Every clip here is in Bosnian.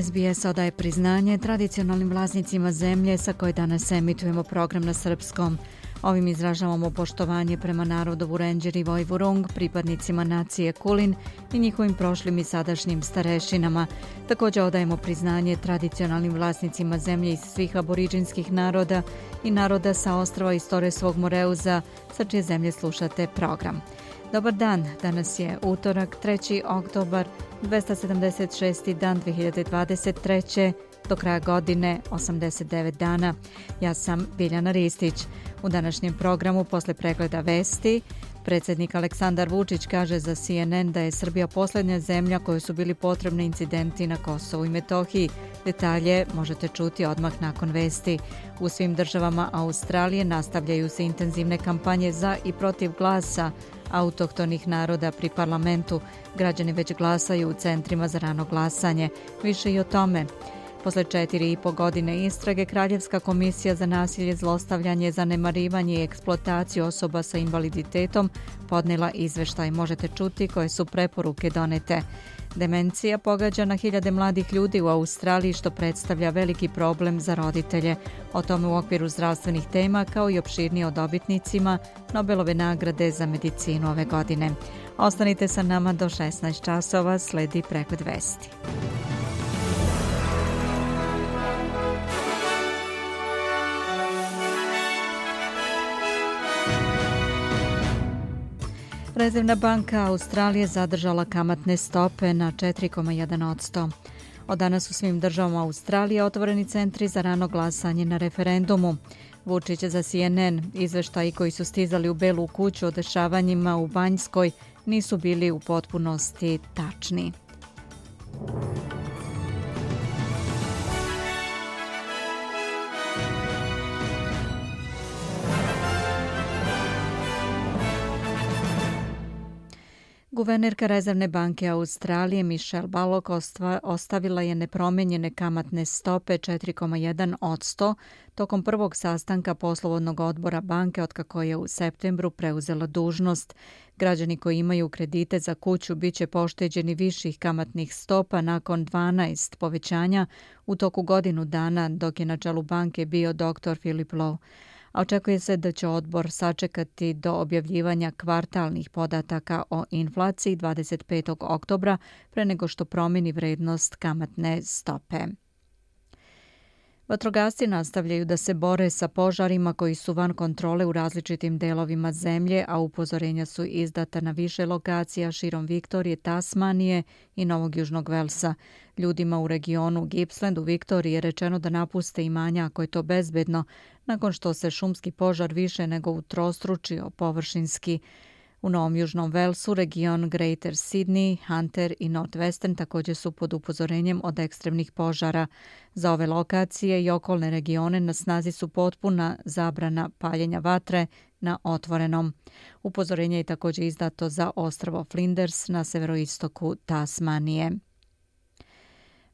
SBS odaje priznanje tradicionalnim vlasnicima zemlje sa koje danas emitujemo program na srpskom. Ovim izražavamo poštovanje prema narodu Vurenđer i Vojvurung, pripadnicima nacije Kulin i njihovim prošlim i sadašnjim starešinama. Također odajemo priznanje tradicionalnim vlasnicima zemlje iz svih aboriđinskih naroda i naroda sa ostrava Istore svog Moreuza, sa čije zemlje slušate program. Dobar dan, danas je utorak, 3. oktobar, 276. dan 2023. Do kraja godine 89 dana. Ja sam Biljana Ristić. U današnjem programu posle pregleda vesti predsjednik Aleksandar Vučić kaže za CNN da je Srbija posljednja zemlja kojoj su bili potrebni incidenti na Kosovu i Metohiji. Detalje možete čuti odmah nakon vesti. U svim državama Australije nastavljaju se intenzivne kampanje za i protiv glasa autohtonih naroda pri parlamentu. Građani već glasaju u centrima za rano glasanje. Više i o tome. Posle četiri i po godine istrage, Kraljevska komisija za nasilje, zlostavljanje, zanemarivanje i eksploataciju osoba sa invaliditetom podnela izveštaj. Možete čuti koje su preporuke donete. Demencija pogađa na hiljade mladih ljudi u Australiji što predstavlja veliki problem za roditelje. O tome u okviru zdravstvenih tema kao i opširnije o dobitnicima Nobelove nagrade za medicinu ove godine. Ostanite sa nama do 16 časova, sledi pregled vesti. Rezervna banka Australije zadržala kamatne stope na 4,1%. Od danas u svim državama Australije otvoreni centri za rano glasanje na referendumu. Vučić za CNN izveštaji koji su stizali u Belu kuću o dešavanjima u Banjskoj nisu bili u potpunosti tačni. Guvernerka Rezervne banke Australije Michelle Balog ostavila je nepromenjene kamatne stope 4,1 od 100 tokom prvog sastanka poslovodnog odbora banke otkako je u septembru preuzela dužnost. Građani koji imaju kredite za kuću bit će pošteđeni viših kamatnih stopa nakon 12 povećanja u toku godinu dana dok je na čelu banke bio dr. Philip Lowe a očekuje se da će odbor sačekati do objavljivanja kvartalnih podataka o inflaciji 25. oktobra pre nego što promeni vrednost kamatne stope. Vatrogasci nastavljaju da se bore sa požarima koji su van kontrole u različitim delovima zemlje, a upozorenja su izdata na više lokacija širom Viktorije, Tasmanije i Novog Južnog Velsa. Ljudima u regionu Gippsland u Viktoriji je rečeno da napuste imanja ako je to bezbedno, nakon što se šumski požar više nego utrostručio površinski. U Novom Južnom Velsu, region Greater Sydney, Hunter i Northwestern također su pod upozorenjem od ekstremnih požara. Za ove lokacije i okolne regione na snazi su potpuna zabrana paljenja vatre na otvorenom. Upozorenje je također izdato za ostravo Flinders na severoistoku Tasmanije.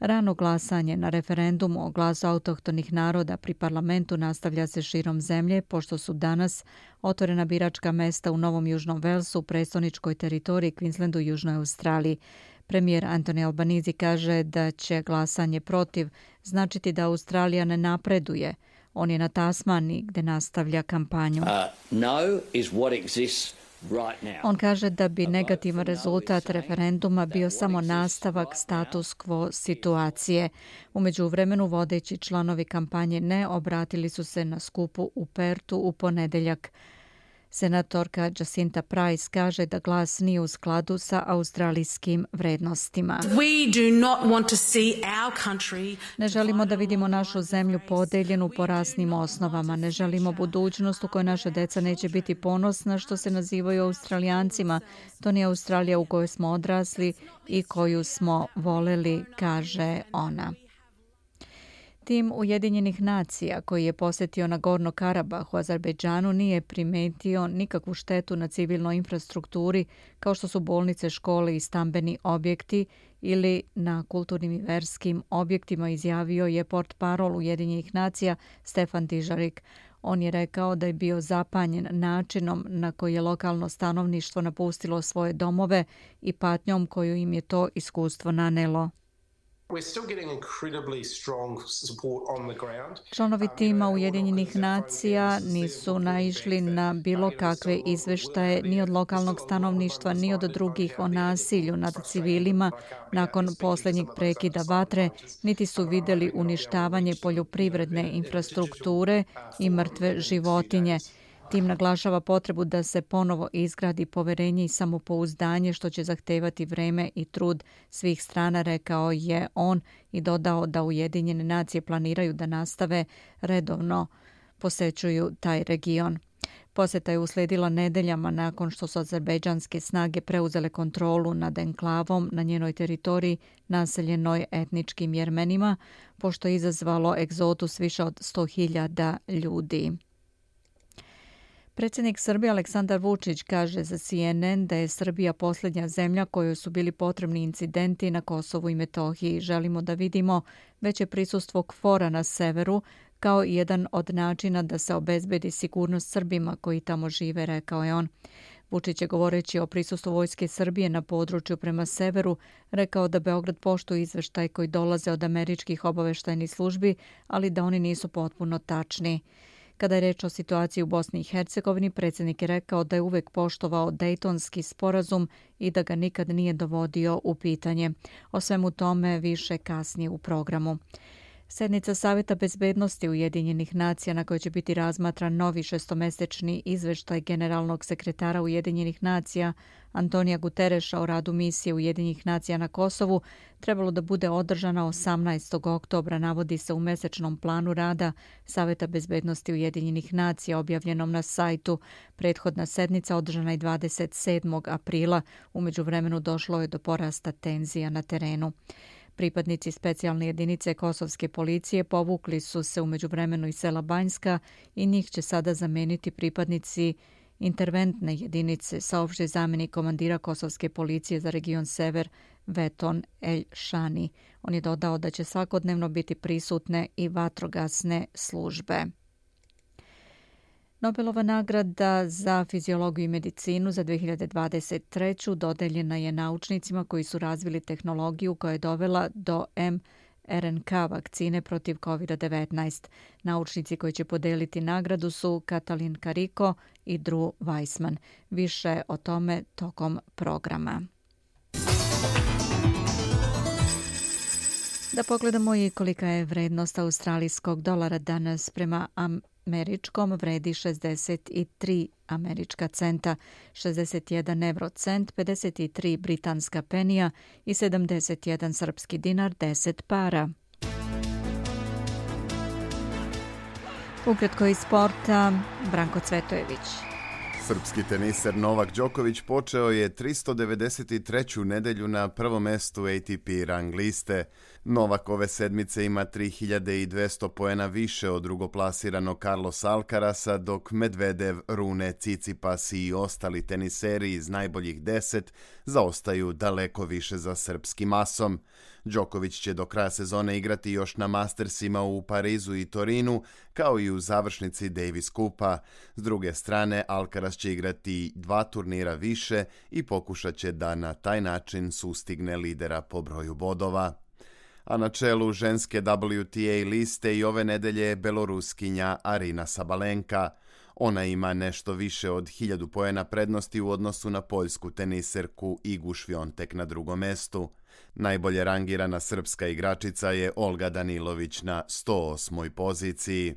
Rano glasanje na referendumu o glasu autohtonih naroda pri parlamentu nastavlja se širom zemlje, pošto su danas otvorena biračka mesta u Novom Južnom Velsu, predstavničkoj teritoriji Queenslandu i Južnoj Australiji. Premijer Antoni Albanizi kaže da će glasanje protiv značiti da Australija ne napreduje. On je na Tasmani gde nastavlja kampanju. Uh, no is what exists On kaže da bi negativan rezultat referenduma bio samo nastavak status quo situacije. Umeđu vremenu vodeći članovi kampanje ne obratili su se na skupu u Pertu u ponedeljak. Senatorka Jacinta Price kaže da glas nije u skladu sa australijskim vrednostima. Ne želimo da vidimo našu zemlju podeljenu po rasnim osnovama. Ne želimo budućnost u kojoj naša deca neće biti ponosna što se nazivaju australijancima. To nije Australija u kojoj smo odrasli i koju smo voleli, kaže ona. Tim Ujedinjenih nacija koji je posjetio na Gorno Karabah u Azerbejdžanu nije primetio nikakvu štetu na civilnoj infrastrukturi kao što su bolnice, škole i stambeni objekti ili na kulturnim i verskim objektima izjavio je port parol Ujedinjenih nacija Stefan Tižarik. On je rekao da je bio zapanjen načinom na koji je lokalno stanovništvo napustilo svoje domove i patnjom koju im je to iskustvo nanelo. Članovi tima Ujedinjenih nacija nisu naišli na bilo kakve izveštaje ni od lokalnog stanovništva ni od drugih o nasilju nad civilima. nakon posljednjeg prekida vatre, niti su videli uništavanje poljoprivredne infrastrukture i mrtve životinje. Tim naglašava potrebu da se ponovo izgradi poverenje i samopouzdanje što će zahtevati vreme i trud svih strana, rekao je on i dodao da Ujedinjene nacije planiraju da nastave redovno posećuju taj region. Poseta je usledila nedeljama nakon što su azerbejdžanske snage preuzele kontrolu nad enklavom na njenoj teritoriji naseljenoj etničkim jermenima, pošto je izazvalo egzotus više od 100.000 ljudi. Predsjednik Srbije Aleksandar Vučić kaže za CNN da je Srbija posljednja zemlja kojoj su bili potrebni incidenti na Kosovu i Metohiji. Želimo da vidimo veće prisustvo KFOR-a na severu kao jedan od načina da se obezbedi sigurnost Srbima koji tamo žive, rekao je on. Vučić je govoreći o prisustvu Vojske Srbije na području prema severu, rekao da Beograd poštuje izveštaj koji dolaze od američkih obaveštajnih službi, ali da oni nisu potpuno tačni. Kada je reč o situaciji u Bosni i Hercegovini, predsjednik je rekao da je uvek poštovao Dejtonski sporazum i da ga nikad nije dovodio u pitanje. O svemu tome više kasnije u programu. Sednica Savjeta bezbednosti Ujedinjenih nacija na kojoj će biti razmatran novi šestomesečni izveštaj generalnog sekretara Ujedinjenih nacija Antonija Gutereša o radu misije Ujedinjenih nacija na Kosovu trebalo da bude održana 18. oktobra, navodi se u mesečnom planu rada Savjeta bezbednosti Ujedinjenih nacija objavljenom na sajtu. Prethodna sednica održana je 27. aprila. Umeđu vremenu došlo je do porasta tenzija na terenu. Pripadnici specijalne jedinice kosovske policije povukli su se umeđu vremenu iz sela Banjska i njih će sada zameniti pripadnici interventne jedinice, saopšte zameni komandira kosovske policije za region Sever Veton El Shani. On je dodao da će svakodnevno biti prisutne i vatrogasne službe. Nobelova nagrada za fiziologiju i medicinu za 2023. dodeljena je naučnicima koji su razvili tehnologiju koja je dovela do mRNK vakcine protiv COVID-19. Naučnici koji će podeliti nagradu su Katalin Kariko i Drew Weissman. Više o tome tokom programa. Da pogledamo i kolika je vrednost australijskog dolara danas prema američkom vredi 63 američka centa, 61 eurocent, 53 britanska penija i 71 srpski dinar 10 para. Ukratko iz sporta, Branko Cvetojević. Srpski teniser Novak Đoković počeo je 393. nedelju na prvom mestu ATP rang liste. Novak ove sedmice ima 3200 poena više od drugoplasiranog Carlos Alcarasa, dok Medvedev, Rune, Cicipas i ostali teniseri iz najboljih deset zaostaju daleko više za srpskim masom. Đoković će do kraja sezone igrati još na Mastersima u Parizu i Torinu, kao i u završnici Davis Kupa. S druge strane, Alcaraz će igrati dva turnira više i pokušat će da na taj način sustigne lidera po broju bodova. A na čelu ženske WTA liste i ove nedelje je beloruskinja Arina Sabalenka. Ona ima nešto više od hiljadu poena prednosti u odnosu na poljsku teniserku Igu Švjontek na drugom mestu. Najbolje rangirana srpska igračica je Olga Danilović na 108. poziciji.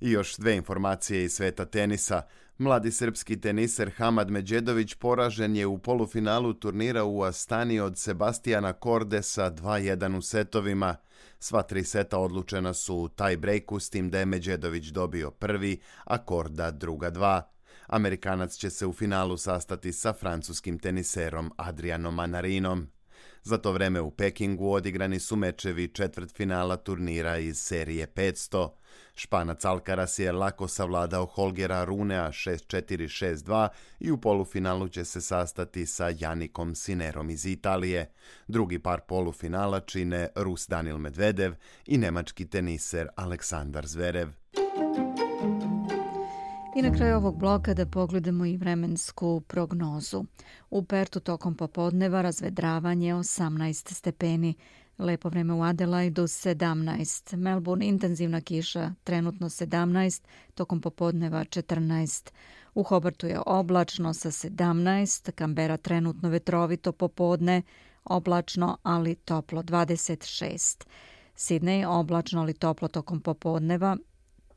I još dve informacije iz sveta tenisa. Mladi srpski teniser Hamad Međedović poražen je u polufinalu turnira u Astani od Sebastijana Kordesa 2-1 u setovima. Sva tri seta odlučena su u taj s tim da je Međedović dobio prvi, a Korda druga dva. Amerikanac će se u finalu sastati sa francuskim teniserom Adrianom Manarinom. Za to vreme u Pekingu odigrani su mečevi četvrt finala turnira iz serije 500. Španac Alcaraz je lako savladao Holgera Runea 6-4-6-2 i u polufinalu će se sastati sa Janikom Sinerom iz Italije. Drugi par polufinala čine Rus Danil Medvedev i nemački teniser Aleksandar Zverev. I na kraju ovog bloka da pogledamo i vremensku prognozu. U Pertu tokom popodneva razvedravanje 18 stepeni, lepo vreme u Adelaidu 17, Melbourne intenzivna kiša trenutno 17, tokom popodneva 14. U Hobartu je oblačno sa 17, Kambera trenutno vetrovito popodne, oblačno ali toplo 26. Sidney oblačno ali toplo tokom popodneva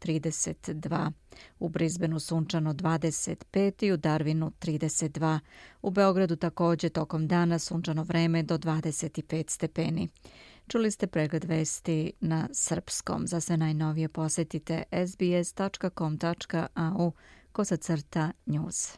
32. U Brisbaneu sunčano 25 i u Darwinu 32. U Beogradu također tokom dana sunčano vreme do 25 stepeni. Čuli ste pregled vesti na srpskom. Za sve najnovije posetite sbs.com.au kosacrta news.